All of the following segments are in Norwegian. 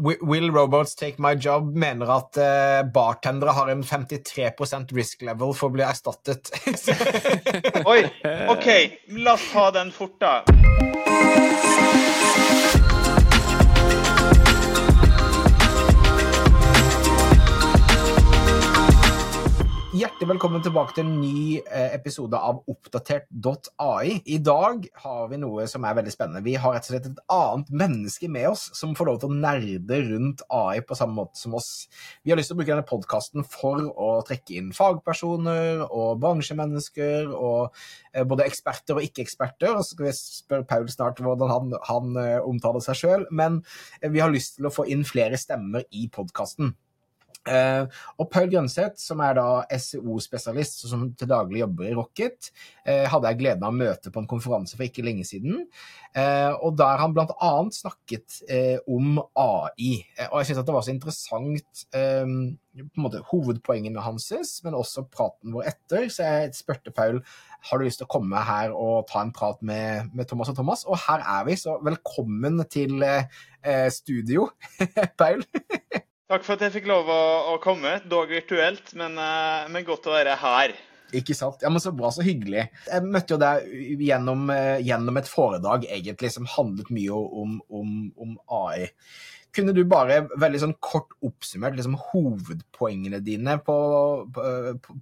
Will Robots Take My Job mener at uh, bartendere har en 53 risk level for å bli erstattet. Oi, OK. La oss ta den fort, da. Hjertelig velkommen tilbake til en ny eh, episode av oppdatert.ai. I dag har vi noe som er veldig spennende. Vi har rett og slett et annet menneske med oss som får lov til å nerde rundt AI på samme måte som oss. Vi har lyst til å bruke denne podkasten for å trekke inn fagpersoner og bransjemennesker og eh, både eksperter og ikke-eksperter. Og så skal vi spørre Paul snart hvordan han, han eh, omtaler seg sjøl. Men vi har lyst til å få inn flere stemmer i podkasten. Uh, og Paul Grønseth, som er da SEO-spesialist og som til daglig jobber i Rocket, uh, hadde jeg gleden av å møte på en konferanse for ikke lenge siden. Uh, og der han bl.a. snakket om AI. og jeg syns det var så interessant på en måte hovedpoengene hans, men også praten vår etter. Så jeg spurte Paul har du lyst til å komme her og ta en prat med, med Thomas og Thomas. Og her er vi, så velkommen til studio, Paul. Takk for at jeg fikk lov å, å komme, dog virtuelt, men, uh, men, godt å være her. Ikke sant. Ja, men Så bra, så hyggelig. Jeg møtte jo deg gjennom, uh, gjennom et foredrag egentlig som handlet mye om, om, om, AI. Kunne du bare veldig sånn kort oppsummert liksom, hovedpoengene dine på, på,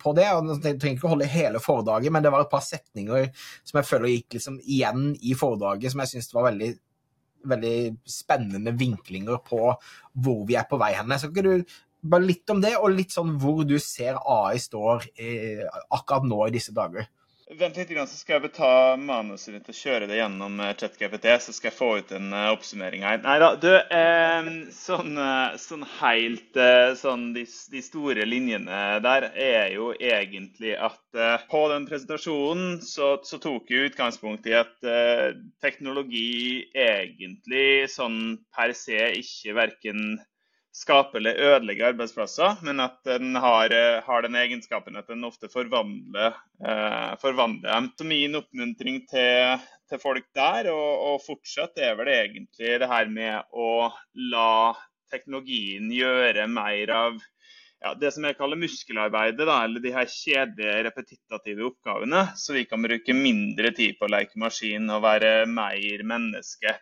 på det? Jeg trenger ikke å holde hele foredraget, men det var et par setninger som jeg føler gikk liksom igjen i foredraget, som jeg syns var veldig veldig spennende vinklinger på hvor vi er på vei hen. Så kan du bare litt om det, og litt sånn hvor du ser AI står eh, akkurat nå i disse dager? Vent litt, så skal jeg ta manuset ditt og kjøre det gjennom eh, ChatGPT, så skal jeg få ut en uh, oppsummering her. Nei da, du, eh, sånn, sånn, helt sånn de, de, store linjene der er jo egentlig at på den presentasjonen så, så tok jeg utgangspunkt i at teknologi egentlig sånn per se ikke verken skape eller ødelegge arbeidsplasser, men at den har, eh, har den egenskapen at den ofte forvandler, eh, forvandler dem. Så min oppmuntring til, til folk der, og, og, fortsatt, er vel egentlig det her med å la teknologien gjøre mer av ja, det som jeg kaller muskelarbeidet, da, eller de her kjedelige, repetitive oppgavene, så vi kan bruke mindre tid på å leke maskin og være mer menneske.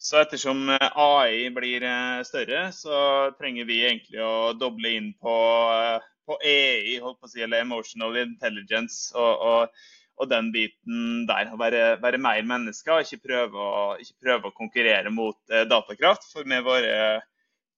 Så ettersom eh, AI blir eh, større, så trenger vi egentlig å doble inn på, eh, på EI, holdt på å si, eller emotional intelligence. og, og og den biten der. Å være, være, mer mennesker ikke prøve å, ikke prøve å konkurrere mot datakraft. For med våre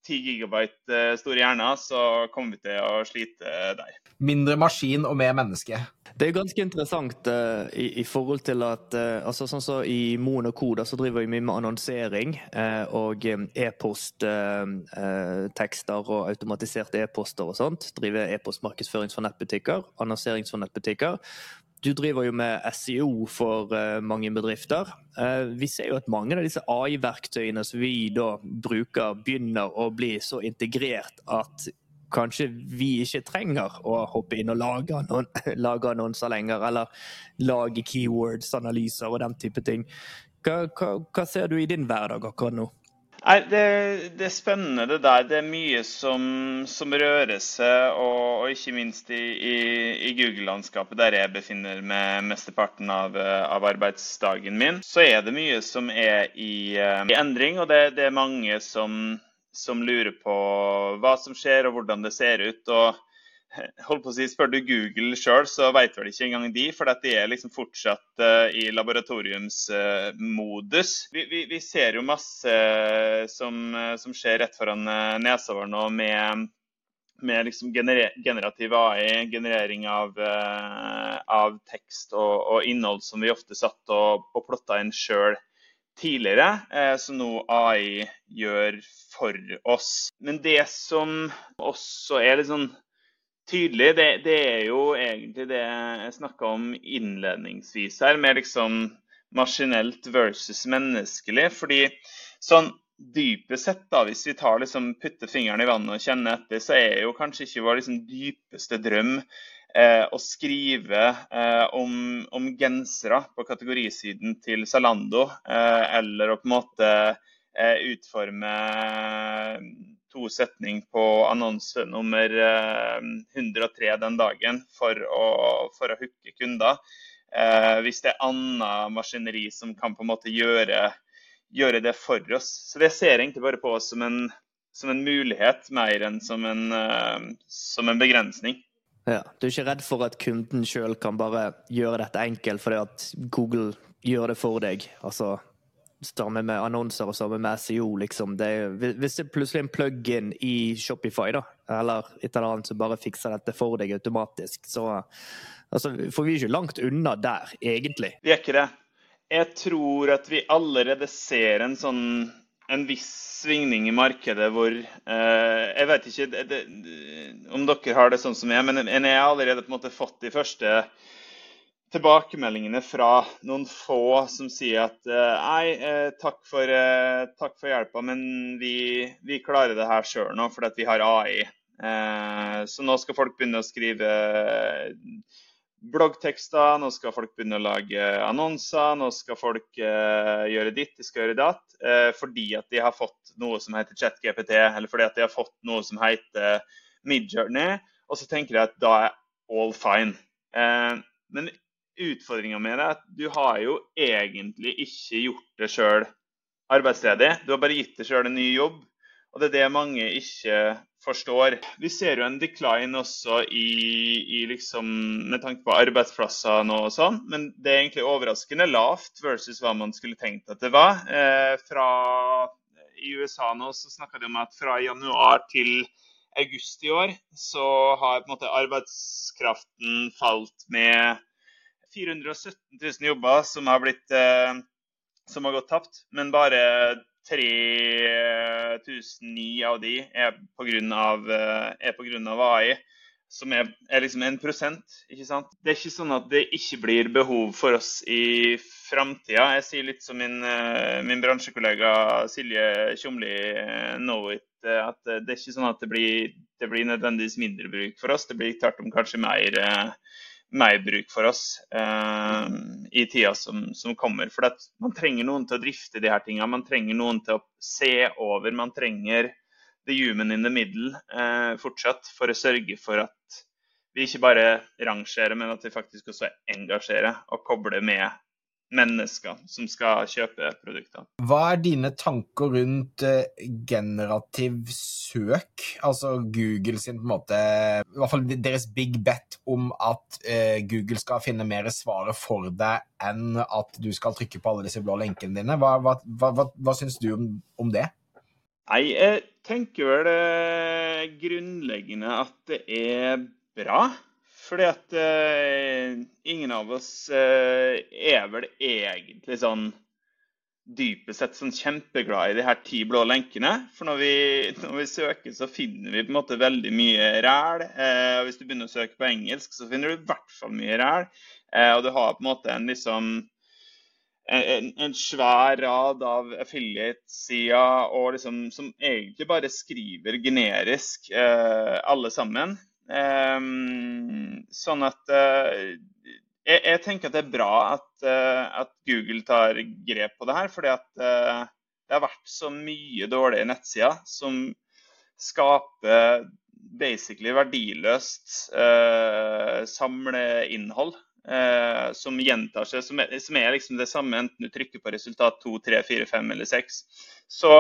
10 gigabyte eh, store hjerner, så kommer vi til å slite der. Mindre maskin og mer menneske. Det er ganske interessant uh, i, i, forhold til at uh, altså sånn så I Moen og Koda så driver vi mye med annonsering uh, og e-posttekster og automatiserte e-poster og sånt. Driver e-postmarkedsføring for nettbutikker, annonsering for nettbutikker. Du driver jo med SEO for uh, mange bedrifter. Uh, vi ser jo at mange av disse AI-verktøyene som vi da bruker, begynner å bli så integrert at kanskje vi ikke trenger å hoppe inn og lage, annon lage annonser lenger, eller lage keywords-analyser og den type ting. Hva, hva, hva ser du i din hverdag akkurat nå? Nei, det, det, er spennende det der. Det er mye som, som rører seg, og, og, ikke minst i, i, i Google-landskapet, der jeg befinner meg mesteparten av, av, arbeidsdagen min, så er det mye som er i, uh, i endring. Og det, det er mange som, som, lurer på hva som skjer, og hvordan det ser ut. og holdt på å si, Spør du Google sjøl, så vet vel ikke engang de, for de er liksom fortsatt uh, i laboratoriumsmodus. Uh, vi, vi, vi, ser jo masse uh, som, som, skjer rett foran nesa vår nå med, med liksom gener generativ AI, generering av, av tekst og, og, innhold som vi ofte satt og, og plotta inn sjøl tidligere, som nå AI gjør for oss. Men det som også er litt sånn tydelig, det, det, er jo egentlig det jeg snakka om innledningsvis her, med liksom maskinelt versus menneskelig. Fordi sånn dypest sett, da, hvis vi tar liksom, putter fingeren i vannet og kjenner etter, så er jo kanskje ikke vår liksom, dypeste drøm eh, å skrive eh, om, om, gensere på kategorisiden til Zalando, eh, eller å på en måte Eh, utforme to setning på annonse nummer 103 den dagen for å, for å hooke kunder. Hvis det er annet maskineri som kan på en måte gjøre, gjøre det for oss. Så det ser egentlig bare på oss som en, som en mulighet, mer enn som en, som en begrensning. Ja, Du er ikke redd for at kunden sjøl kan bare gjøre dette enkelt fordi at Google gjør det for deg? Altså sammen med annonser og sammen med SEO, liksom. Det hvis det er plutselig en plug-in i Shopify, da, eller et eller annet som bare fikser dette for deg automatisk, så altså, får vi ikke langt unna der, egentlig. Vi er ikke det. Jeg tror at vi allerede ser en sånn en viss svingning i markedet hvor eh, Jeg vet ikke det, det, om dere har det sånn som jeg, men jeg har allerede på en måte fått de første tilbakemeldingene fra noen få som sier at eh, nei, eh, takk for, eh, takk for hjelpa, men vi, vi, klarer det her sjøl nå fordi vi har AI. Så nå skal folk begynne å skrive bloggtekster, nå skal folk begynne å lage annonser, nå skal folk gjøre ditt, de skal gjøre datt. Fordi at de har fått noe som heter ChatGPT, eller fordi at de har fått noe som heter Midjourney. Og så tenker jeg at da er all fine. Men utfordringa med det er at du har jo egentlig ikke gjort det sjøl arbeidsledig. Du har bare gitt deg sjøl en ny jobb. Og det er det mange ikke forstår. Vi ser jo en decline også i, i liksom, med tanke på arbeidsplasser nå og sånn, men det er egentlig overraskende lavt versus hva man skulle tenkt at det var. Eh, fra, I USA nå så snakka de om at fra januar til august i år så har på en måte arbeidskraften falt med 417 000 jobber som har, blitt, eh, som har gått tapt, men bare 3009 av de er pga. Eh, AI, som er, er liksom 1 ikke sant? Det er ikke sånn at det ikke blir behov for oss i framtida. Jeg sier litt som min, eh, min bransjekollega Silje Tjomli Knowit, at det er ikke sånn at det blir, det blir nødvendigvis mindre bruk for oss. Det blir tvert om kanskje mer mer bruk for oss eh, i tida som, som kommer. For man trenger noen til å drifte de her tingene. Man trenger noen til å se over. Man trenger the human in the middle eh, fortsatt for å sørge for at vi ikke bare rangerer, men at vi faktisk også engasjerer og kobler med mennesker som skal kjøpe produktene. Hva er dine tanker rundt uh, generativ søk? Altså Google sin på en måte I hvert fall deres big bet om at uh, Google skal finne mer svaret for deg enn at du skal trykke på alle disse blå lenkene dine. Hva, hva, hva, hva, syns du om, om, det? Nei, jeg tenker vel uh, grunnleggende at det er bra. Fordi at uh, ingen av oss uh, er vel egentlig sånn dypest sett sånn kjempeglad i de her ti blå lenkene. For når vi, når vi, søker, så finner vi på en måte veldig mye ræl. Uh, og hvis du begynner å søke på engelsk, så finner du i hvert fall mye ræl. og du har på en måte en liksom en, en svær rad av affiliate-sider liksom, som egentlig bare skriver generisk alle sammen. Um, sånn at uh, jeg, jeg, tenker at det er bra at, uh, at, Google tar grep på det her. fordi at uh, det har vært så mye dårlige nettsider som skaper basically verdiløst samleinnhold. som gjentar seg, som er, som er liksom det samme enten du trykker på resultat 2, 3, 4, 5 eller 6. Så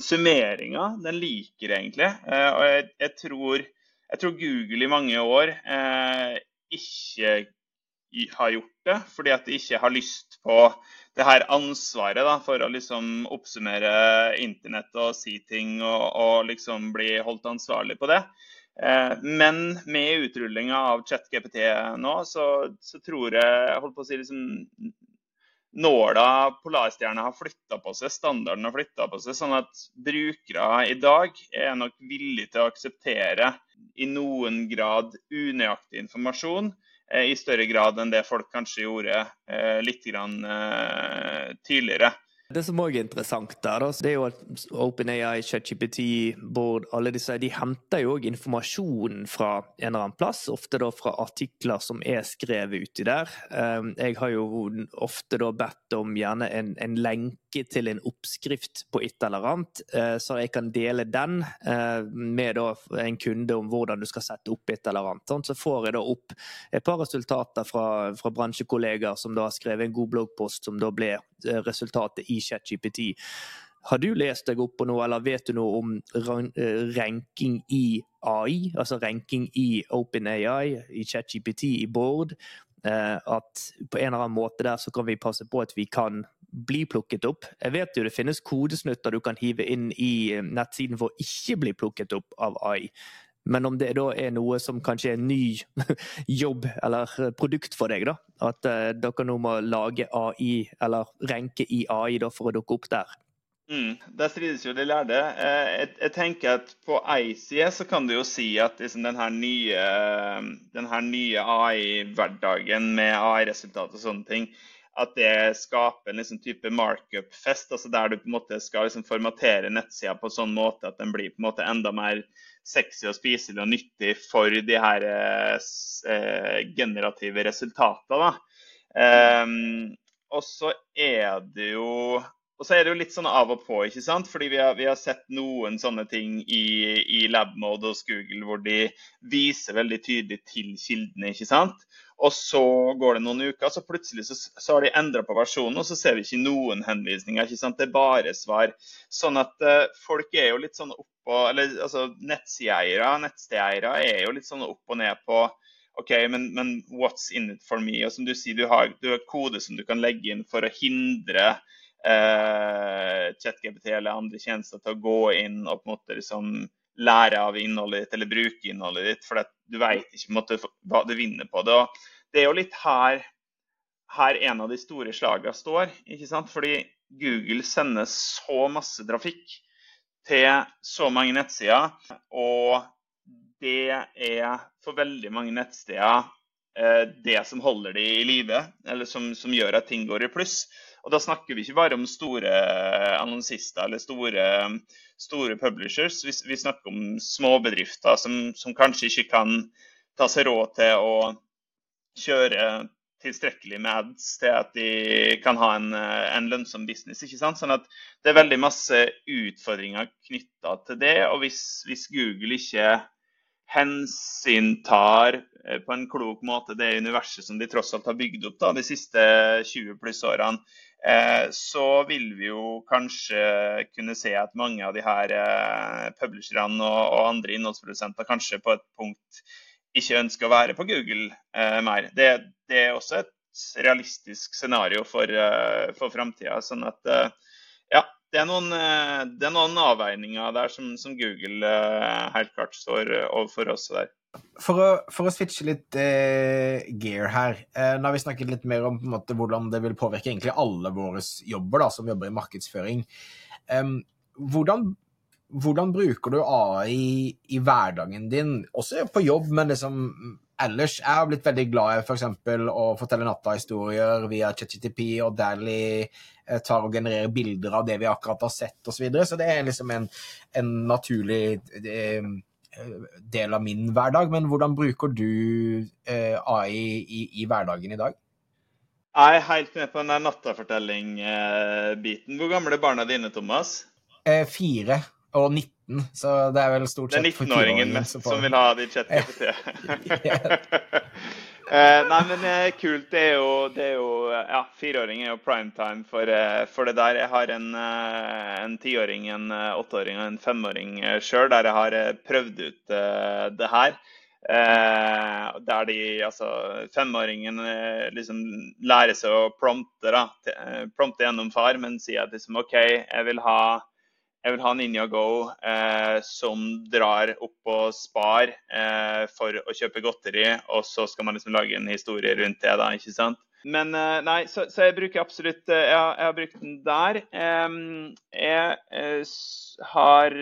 summeringa, den liker egentlig. og jeg, jeg tror jeg tror Google i mange år eh, ikke har gjort det, fordi at de ikke har lyst på det her ansvaret da, for å liksom oppsummere internett og si ting og, og liksom bli holdt ansvarlig på det. Eh, men med utrullinga av ChatGPT nå, så, så, tror jeg holdt på å si liksom nåla Polarstjerna har flytta på seg, standarden har flytta på seg. Sånn at brukere i dag er nok villige til å akseptere i noen grad unøyaktig informasjon eh, i større grad enn det folk kanskje gjorde eh, litt grann, eh, tidligere. Det som òg er interessant, der, det er jo at OpenAI, ChatGPT, Bård, alle disse, de henter jo òg informasjon fra en eller annen plass. Ofte da fra artikler som er skrevet uti der. Ehm, jeg har jo ofte da bedt om gjerne en, en lenke lenke til en oppskrift på et eller annet, eh, så jeg kan dele den eh, med en kunde om hvordan du skal sette opp et eller annet. Så får jeg da opp et par resultater fra, fra bransjekollegaer som da har skrevet en god bloggpost, som da ble resultatet i ChatGPT. Har du lest deg opp på noe, eller vet du noe om ranking i AI? Altså ranking i OpenAI, i ChatGPT, i Board? Eh, at på en eller annen måte der så kan vi passe på at vi kan bli plukket opp. Jeg vet jo det finnes kodesnutter du kan hive inn i eh, nettsiden for å ikke bli plukket opp av AI. Men om det da er noe som kanskje er en ny jobb eller produkt for deg, da. At uh, dere nå må lage AI, eller renke i AI da, for å dukke opp der. Mm, der strides jo de lærde. Eh, jeg, jeg, tenker at På ei så kan du jo si at liksom, denne nye, nye AI-hverdagen med AI-resultat og sånne ting, at det skaper en liksom, type markup-fest. altså Der du på en måte skal liksom, formatere nettsida på en sånn måte at den blir på en måte enda mer sexy og spiselig og nyttig for de her eh, generative resultatene. Um, og så er det jo og så er det jo litt sånn av og på, ikke sant? fordi vi har, vi har sett noen sånne ting i, i labmode hos Google hvor de viser veldig tydelig til kildene. ikke sant? Og så går det noen uker, så plutselig så, så har de endra på versjonen, og så ser vi ikke noen henvisninger. ikke sant? Det er bare svar. Sånn at uh, folk er jo litt sånn oppå Eller altså nettsideeiere, nettstedeiere er jo litt sånn opp og ned på OK, men, men, what's in it for me? Og som du sier, du har, du har kode som du kan legge inn for å hindre eh, ChatGPT eller andre tjenester til å gå inn og på en måte liksom lære av innholdet ditt eller bruke innholdet ditt, for du vet ikke måte, hva du vinner på det. Og det er jo litt her, her en av de store slagene står. ikke sant? Fordi Google sender så masse trafikk til så mange nettsider. Og det er for veldig mange nettsteder eh, det som holder de i live, eller som, som gjør at ting går i pluss. Og da snakker vi ikke bare om store annonsister eller store, store publishers. Vi, vi, snakker om småbedrifter som, som kanskje ikke kan ta seg råd til å kjøre tilstrekkelig med ads til at de kan ha en, en, lønnsom business. ikke sant? Sånn at Det er veldig masse utfordringer knytta til det. Og hvis, hvis, Google ikke hensyntar eh, på en klok måte det universet som de tross alt har bygd opp da, de siste 20 pluss årene, Eh, så vil vi jo kanskje kunne se at mange av de her eh, publisherne og andre innholdsprodusenter kanskje på et punkt ikke ønsker å være på Google eh, mer. Det, det er også et realistisk scenario for, for framtida. Sånn at det er noen, det er noen avveininger der som, som Google helt klart står overfor oss der. For å, for å, switche litt eh, gear her. Eh, nå har vi snakket litt mer om måte, hvordan det vil påvirke egentlig alle våre jobber da, som jobber i markedsføring. Eh, hvordan, hvordan, bruker du AI i hverdagen din, også på jobb, men liksom ellers? Jeg har blitt veldig glad i f.eks. å fortelle natta-historier via ChatGTP og Dally eh, tar og genererer bilder av det vi akkurat har sett osv. Så, videre. så det er liksom en, en naturlig eh, del av min hverdag. Men hvordan bruker du eh, AI i, i, hverdagen i dag? Jeg er helt med på den der nattafortelling-biten. Hvor gamle er barna dine, Thomas? Eh, fire og 19, så det er vel stort sett for 20-åringen mest som vil ha de chat-GPT. Eh, nei, men eh, kult. Det er jo, det er jo Ja, fireåring er jo primetime for, eh, for, det der. Jeg har en, en tiåring, en åtteåring og en femåring sjøl, der jeg har prøvd ut det her. der de, altså Femåringen liksom lærer seg å prompte, da, prompte gjennom far, men sier at liksom OK, jeg vil ha jeg vil ha Ninja Go eh, som drar opp og spar eh, for å kjøpe godteri, og så skal man liksom lage en historie rundt det. da, ikke sant? Men eh, nei, så, så, jeg bruker absolutt eh, jeg, jeg, har brukt den der. jeg eh, har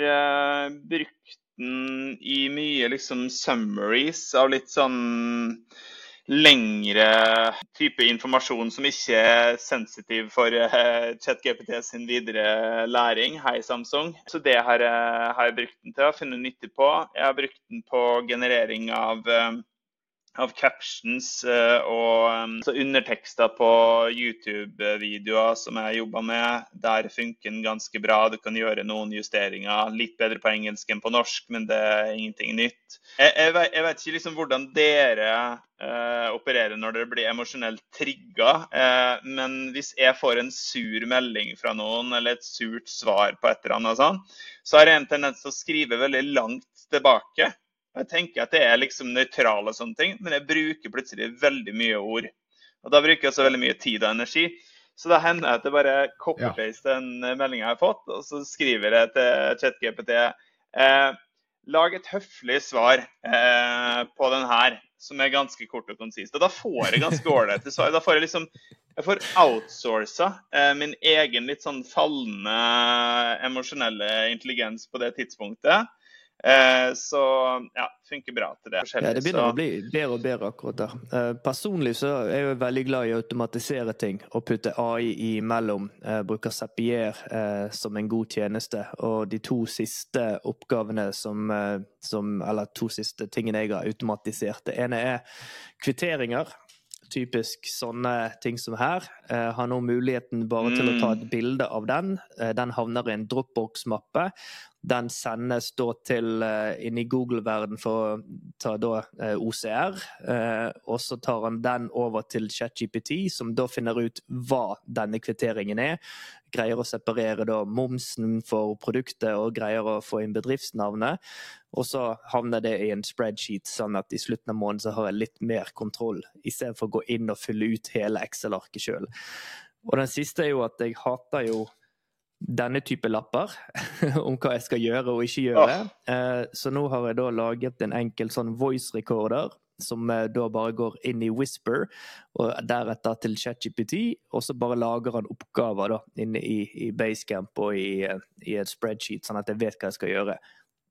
brukt den i mye liksom summaries av litt sånn lengre type informasjon som ikke er sensitiv for uh, ChatGPT sin videre læring. Hei, Samsung. Så det har, uh, har jeg brukt den til å finne nytte på. Jeg har brukt den på generering av uh, av captions uh, og undertekster på YouTube-videoer som jeg jobber med. Der funker den ganske bra. Du kan gjøre noen justeringer. Litt bedre på engelsk enn på norsk, men det er ingenting nytt. Jeg, jeg, vet, jeg vet, ikke liksom hvordan dere uh, opererer når dere blir emosjonelt trigga, uh, men hvis jeg får en sur melding fra noen eller et surt svar på et eller annet, sånn, så har jeg en tendens til å skrive veldig langt tilbake. Jeg tenker at det er liksom nøytrale sånne ting, men jeg bruker plutselig veldig mye ord. Og Da bruker jeg også veldig mye tid og energi. Så da hender det at jeg bare copy-paste den meldinga jeg har fått, og så skriver jeg til ChatGPT eh, Lag et høflig svar eh, på den her, som er ganske kort og konsist. Og da får jeg ganske ålreite svar. Da får jeg liksom jeg får outsourca eh, min egen litt sånn fallende emosjonelle intelligens på det tidspunktet. Eh, så ja, funker bra til det. Ja, det begynner å bli bedre og bedre akkurat der. Eh, personlig så er jeg veldig glad i å automatisere ting og putte AI imellom. Jeg bruker Zapier eh, som en god tjeneste. Og de to siste oppgavene som, som Eller to siste tingene jeg har automatisert. Det ene er kvitteringer typisk sånne ting som her. Eh, har nå muligheten bare til å ta et mm. bilde av den. Eh, den havner i en Dropbox-mappe. Den sendes da til eh, inn i Google-verden for å ta da uh, OCR. Uh, og så tar han den over til ChatGPT, som da finner ut hva denne kvitteringen er. Greier å separere da momsen for produktet og greier å få inn bedriftsnavnet. Og så havner det i en spreadsheet, sånn at i slutten av måneden så har jeg litt mer kontroll, istedenfor å gå inn og fylle ut hele Excel-arket sjøl. Og den siste er jo at jeg hater jo denne type lapper om hva jeg skal gjøre og ikke gjøre. Oh. Så nå har jeg da laget en enkel sånn voice recorder som eh, da bare går inn i Whisper, og deretter til ChatGPT, og så bare lager han oppgaver da inne i, i Basecamp og i, eh, i et spreadsheet, sånn at jeg vet hva jeg skal gjøre.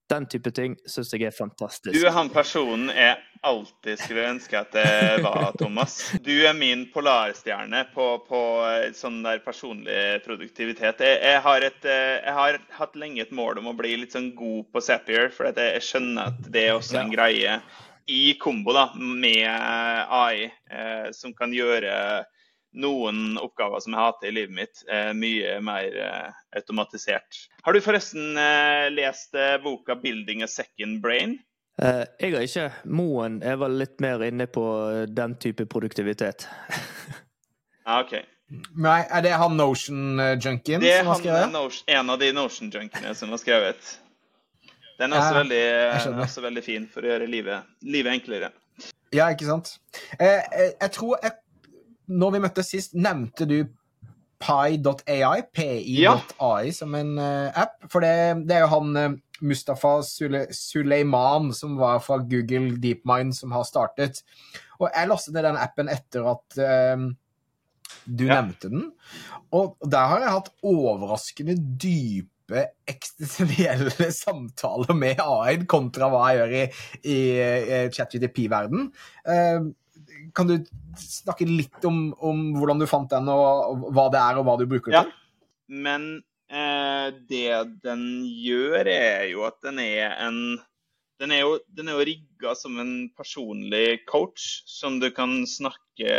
Den type ting syns jeg er fantastisk. Du er han personen jeg alltid skulle ønske at det var, Thomas. Du er min polarstjerne på, på eh, sånn der personlig produktivitet. Jeg, jeg, har et, eh, jeg, har hatt lenge et mål om å bli litt sånn god på Zapier, for jeg skjønner at det er også en greie i kombo da, med AI, eh, som kan gjøre noen oppgaver som jeg hater i livet mitt, er mye mer eh, automatisert. Har du forresten eh, lest eh, boka 'Building a Second Brain'? jeg har ikke. Moen er vel litt mer inne på den type produktivitet. ah, ok. Nei, Er det han Notion-junkien som har skrevet? Det er en av de Notion-junkiene som har skrevet. Den er også, ja, veldig, er også veldig fin for å gjøre livet, livet enklere. Ja, ikke sant. jeg, jeg tror jeg når vi møttes sist, nevnte du Pi.ai, PI.ai, som en uh, app. For det, det, er jo han uh, Mustafa Sule Suleiman, som var fra Google DeepMind, som har startet. Og jeg lastet ned den appen etter at uh, du ja. nevnte den. Og der har jeg hatt overraskende dype eksistensielle samtaler med AI kontra hva jeg gjør i, i, i ChatGTP-verden. Uh, kan du snakke litt om, om, hvordan du fant den, og hva det er, og hva du bruker den til? Men eh, det den gjør, er jo at den er en den er, jo, den er jo rigga som en personlig coach som du kan snakke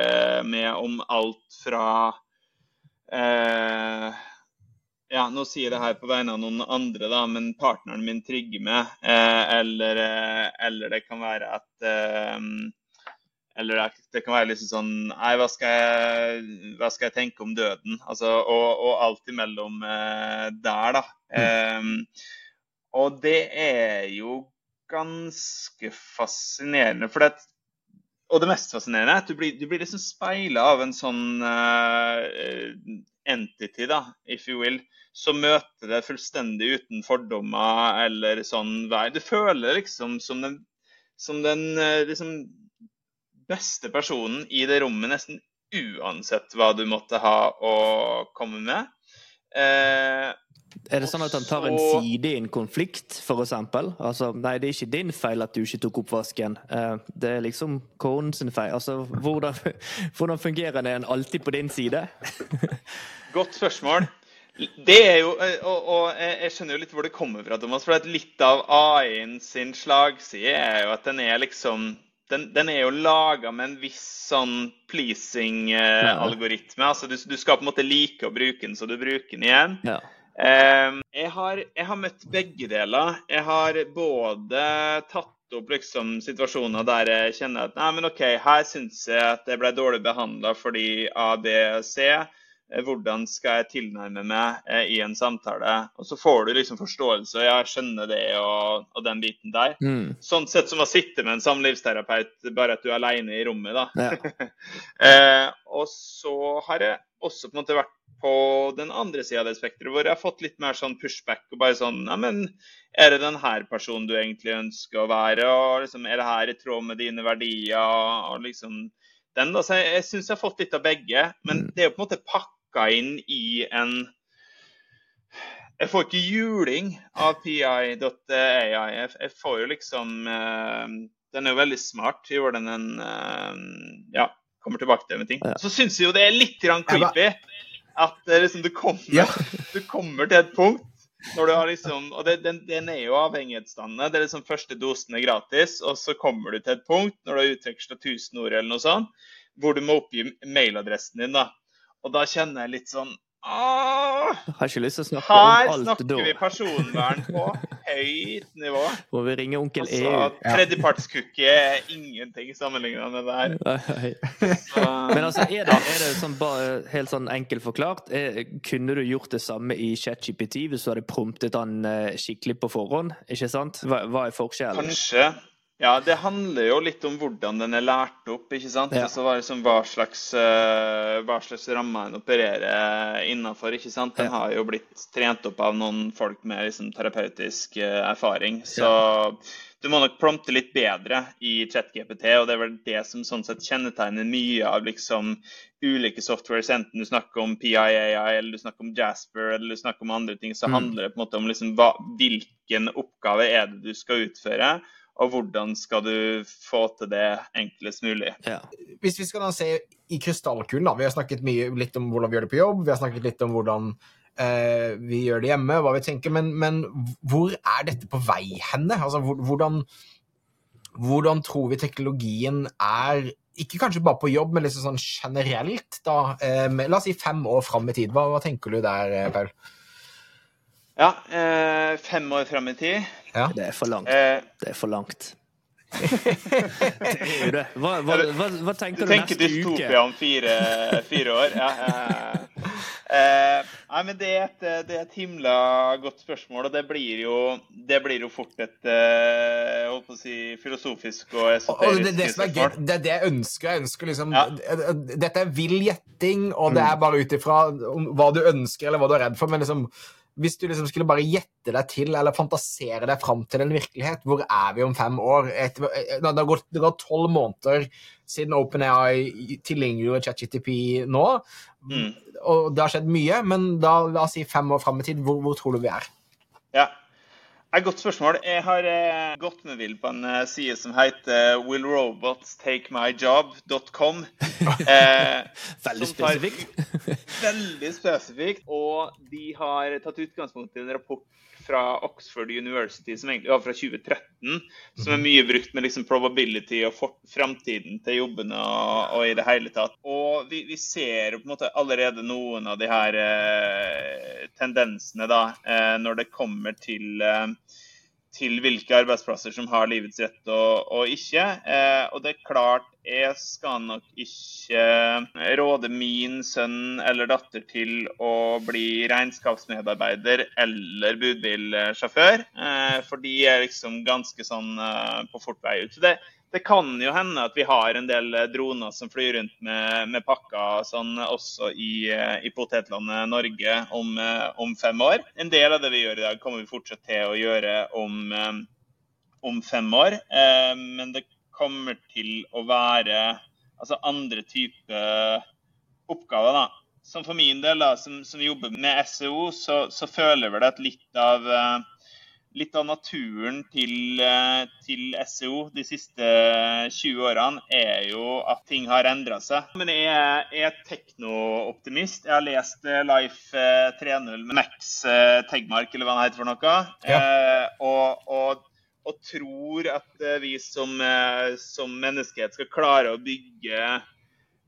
med om alt fra eh, ja, Nå sier jeg det her på vegne av noen andre, da, men partneren min trigger med. Eh, eller, eh, eller, det kan være at eh, eller det kan være liksom sånn Nei, hva skal jeg, hva skal jeg tenke om døden? Altså, og, og alt imellom eh, der, da. Mm. Um, og det er jo ganske fascinerende. For det, og det mest fascinerende er at du blir, du blir liksom speila av en sånn uh, entity, da, if you will, som møter deg fullstendig uten fordommer eller sånn vei. Du føler liksom som den, som den uh, liksom beste personen i det rommet nesten uansett hva du måtte ha å komme med. Eh, er det sånn at han tar en side i en konflikt, f.eks.? Altså, nei, det er ikke din feil at du ikke tok oppvasken. Eh, det er liksom konen sin feil. Altså, hvordan, hvordan fungerer det en alltid på din side? Godt spørsmål. Det er jo, eh, og, og, jeg skjønner jo litt hvor det kommer fra, Thomas. For litt av AI-en sin slagside er jo at den er liksom den, den er jo laga med en viss sånn pleasing-algoritme. altså du, du, skal på en måte like å bruke den, så du bruker den igjen. Ja. Eh, jeg, har, jeg, har, møtt begge deler. Jeg har både tatt opp liksom situasjoner der jeg kjenner at nei, men OK, her syns jeg at jeg ble dårlig behandla fordi A, B, C. Eh, hvordan skal jeg tilnærme meg eh, i en samtale? Og så får du liksom forståelse, og jeg skjønner det og, og den biten der. Mm. Sånn sett som å sitte med en samlivsterapeut, bare at du er alene i rommet, da. Ja. eh, og så har jeg også på en måte vært på den andre sida av det spekteret, hvor jeg har fått litt mer sånn pushback. og bare sånn, ja, men Er det den her personen du egentlig ønsker å være? og liksom, Er det her i tråd med dine verdier? og liksom den da, så Jeg, jeg syns jeg har fått litt av begge, men Mm. det er jo på en måte pakka inn i en Jeg får ikke juling av PI.ai. Jeg, jeg får jo liksom eh, Den er jo veldig smart. i hvordan den en eh, Ja, kommer tilbake til med ting. Så syns jeg jo det er litt grann creepy at eh, liksom, du, kommer, Ja. du kommer til et punkt når du har liksom, og det, den, den er jo avhengighetsdannende. Det er liksom Første dosen er gratis, og så kommer du til et punkt når du har utveksla 1000 ord eller noe sånt, hvor du må oppgi mailadressen din. da. Og da kjenner jeg litt sånn Åh, har ikke lyst til å snakke om her alt snakker da. vi personvern på høyt nivå. Må vi ringe onkel E Altså? Tredjepartscookie er ingenting sammenligna med det her. Så, Men altså, er det, er det sånn bare helt sånn enkelt forklart? Er, kunne du gjort det samme i ChatGPT hvis du hadde promptet han eh, skikkelig på forhånd? Ikke sant? Hva, hva er forskjellen? Kanskje. Ja, det handler jo litt om hvordan den er lært opp. ikke sant? Ja. Altså liksom, hva, slags, eh, hva slags rammer en opererer innafor. sant? Den Ja. har jo blitt trent opp av noen folk med liksom, terapeutisk eh, erfaring. Så du må nok prompte litt bedre i ChatGPT, og det er vel det som sånn sett kjennetegner mye av liksom ulike softwares, enten du snakker om PIAI, eller du snakker om Jasper, eller du snakker om andre ting, så Mm. handler det på en måte om liksom hva, hvilken oppgave er det du skal utføre, og hvordan skal du få til det enklest mulig. Ja. Hvis vi skal da se i krystallkulen, da. Vi har snakket mye, litt om hvordan vi gjør det på jobb, vi har snakket litt om hvordan eh, vi gjør det hjemme, hva vi tenker, men, men hvor er dette på vei henne? Altså, hvordan, hvordan tror vi teknologien er ikke kanskje bare på jobb, men liksom sånn generelt, da. Eh, med, la oss si fem år fram i tid. Hva, hva tenker du der, eh, Paul? Ja, eh, fem år fram i tid. Det er for langt. Eh, Det er for langt. det det. Hva, hva, hva, hva du tenker du tenker neste dystopia om fire, fire år? Ja. Eh, eh, nei, men det er, et, det er et himla godt spørsmål, og det blir jo, det blir jo fort et eh, holdt på å si, filosofisk og Og esoterisk det, er det, som er gøy, det er det jeg ønsker. Jeg ønsker liksom, Ja. Dette er vill gjetting, og det er bare ut ifra hva du ønsker eller hva du er redd for. Men liksom, hvis du liksom skulle bare gjette deg til eller fantasere deg fram til en virkelighet, hvor er vi om fem år? Et, det har gått det har gått tolv måneder siden OpenAI tilgjengeliggjorde ChatGTP nå, Mm. og det har skjedd mye. Men da, la oss si fem år fram i tid, hvor, hvor tror du vi er? Ja. Et godt spørsmål. Jeg har eh, gått med vill på en eh, side som heter willrobotstakemyjob.com. Eh, Veldig spesifikt. Veldig spesifikt. Og de har tatt utgangspunkt i en rapport fra Oxford University som egentlig var fra 2013, som er mye brukt med liksom probability og for- framtiden til jobbene og, og i det hele tatt. Og vi, vi ser på en måte allerede noen av de her eh, tendensene da, eh, når det kommer til eh, til hvilke arbeidsplasser som har livets rett og, og ikke. Eh, og det er klart, jeg skal nok ikke råde min sønn eller datter til å bli regnskapsmedarbeider eller budbilsjåfør, eh, for de er liksom ganske sånn eh, på fort vei ut. Så det, det kan jo hende at vi har en del eh, droner som flyr rundt med, med pakker sånn også i, eh, i potetlandet Norge om, eh, om fem år. En del av det vi gjør i dag, kommer vi fortsatt til å gjøre om, om fem år. Men det kommer til å være altså andre typer oppgaver. da. Som for min del, da, som, som jobber med SEO, så, så føler vel at litt av eh, litt av naturen til, eh, til SEO de siste 20 årene er jo at ting har endra seg. Men jeg er, jeg er teknooptimist. Jeg har lest eh, Life eh, 3.0 med Max eh, Tegmark, eller hva han heter for noe. Ja. Eh, og, og, og tror at eh, vi som, eh, som menneskehet skal klare å bygge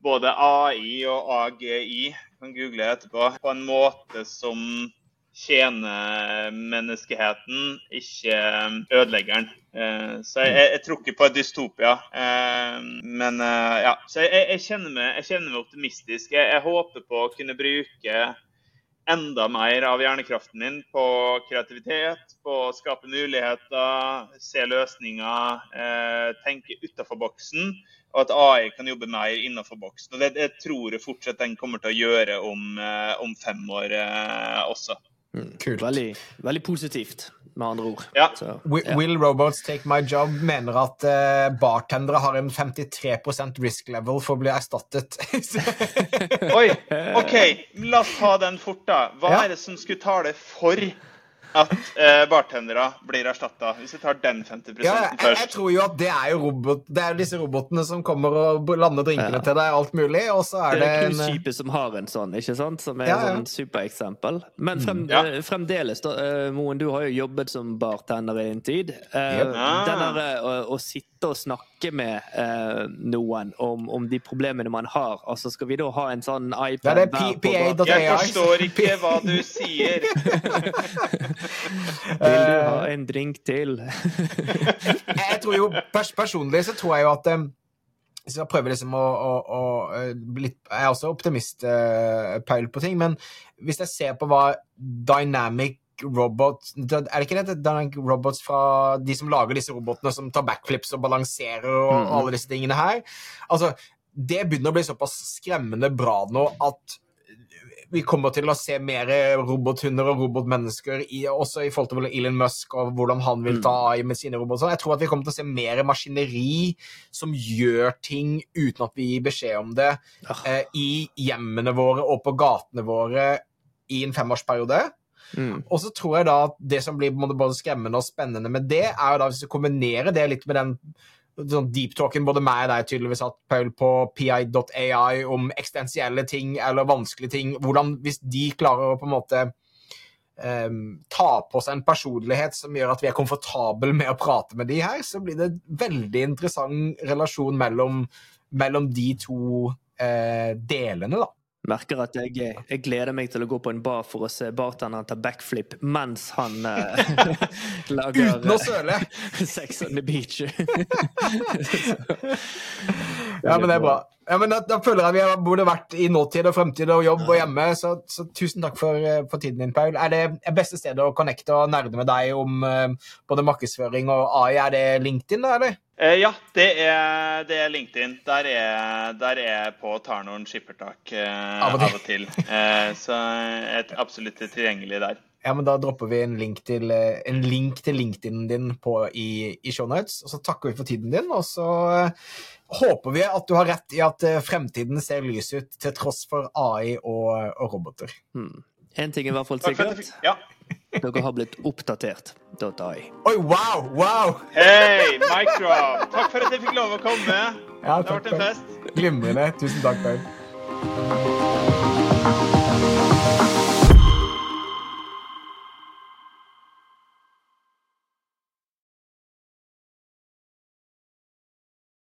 både AI og AGI, kan google etterpå, på en måte som tjener menneskeheten, ikke ødeleggeren. den. så jeg, jeg, tror ikke på et dystopia. Eh, men eh, ja, så jeg, jeg, kjenner meg, jeg, kjenner meg, optimistisk. Jeg, håper på å kunne bruke enda mer av hjernekraften min på kreativitet, på å skape muligheter, se løsninger, tenke utafor boksen og at AI kan jobbe mer innenfor boksen. Og det, det, tror jeg fortsatt den kommer til å gjøre om, om fem år eh, også. Mm. Kult. Veldig, veldig, positivt, med andre ord. Ja. Så, ja. Will Robots Take My Job mener at uh, bartendere har en 53 risk level for å bli erstattet. Oi, OK, la oss ta den fort, da. Hva ja. er det som skulle tale for at eh, bartendere blir erstatta, hvis vi tar den 50 ja, jeg, først. Jeg tror jo at det er jo robot, det er disse robotene som kommer og lander drinkene ja. til deg, alt mulig, og så er det Det er cruiseskipet som har en sånn, ikke sant? Som er ja, ja. et supereksempel. Men frem, mm. Eh, fremdeles, da, uh, Moen, du har jo jobbet som bartender i en tid. Uh. Den der, å, å sitte og snakke med noen om, om, de problemene man har, altså skal vi da ha en sånn iPad ja, det er PA.AI. Jeg forstår ikke hva du sier. Vil du ha en drink til? jeg tror jo, pers Personlig så tror jeg jo at um, hvis jeg prøver liksom å, å, å litt, Jeg er også optimist-peil uh, på ting, men hvis jeg ser på hva Dynamic Robots Er det ikke det Dynamic Robots fra de som lager disse robotene som tar backflips og balanserer og, mm. alle disse tingene her? Altså, det begynner å bli såpass skremmende bra nå at vi kommer til å se mer robothunder og robotmennesker, i, også i forhold til Elon Musk og hvordan han vil ta mm. AI med sine roboter. Jeg tror at vi kommer til å se mer maskineri som gjør ting uten at vi gir beskjed om det, eh, i hjemmene våre og på gatene våre i en femårsperiode. Mm. Og så tror jeg da at det som blir både skremmende og spennende med det, er jo da hvis vi kombinerer det litt med den sånn deep talking, både meg og deg tydeligvis hatt, Paul, på pi.ai om eksistensielle ting eller vanskelige ting. Hvordan, Hvis de klarer å på en måte um, ta på seg en personlighet som gjør at vi er komfortable med å prate med de her, så blir det en veldig interessant relasjon mellom, mellom de to uh, delene, da. Merker at jeg, jeg, gleder meg til å gå på en bar for å se bartenderen ta backflip mens han uh, lager Uten å søle! Sex on the beach. ja, men det er bra. Ja, men da, da, føler jeg vi har både vært i nåtid og fremtid og jobb og hjemme, så, så tusen takk for, eh, for, tiden din, Paul. Er det beste stedet å connecte og nerde med deg om uh, både markedsføring og AI, er det LinkedIn, da, eller? Eh, ja, det er, det er, LinkedIn. Der er, der er jeg på og tar noen skippertak eh, av og til. Eh, så jeg er absolutt tilgjengelig der. Ja, men Da dropper vi en link til, eh, en link til LinkedIn din på, i, i shownotes. Og så takker vi for tiden din, og så eh, håper vi at du har rett i at fremtiden ser lys ut til tross for AI og, og roboter. Hmm. En ting er i hvert fall sikkert. Ja. Dere har blitt oppdatert. .ai. Oi, wow! wow! Hei, Micro! Takk for at jeg fikk lov å komme. Ja, det har vært en fest. Glimrende. Tusen takk, Paul.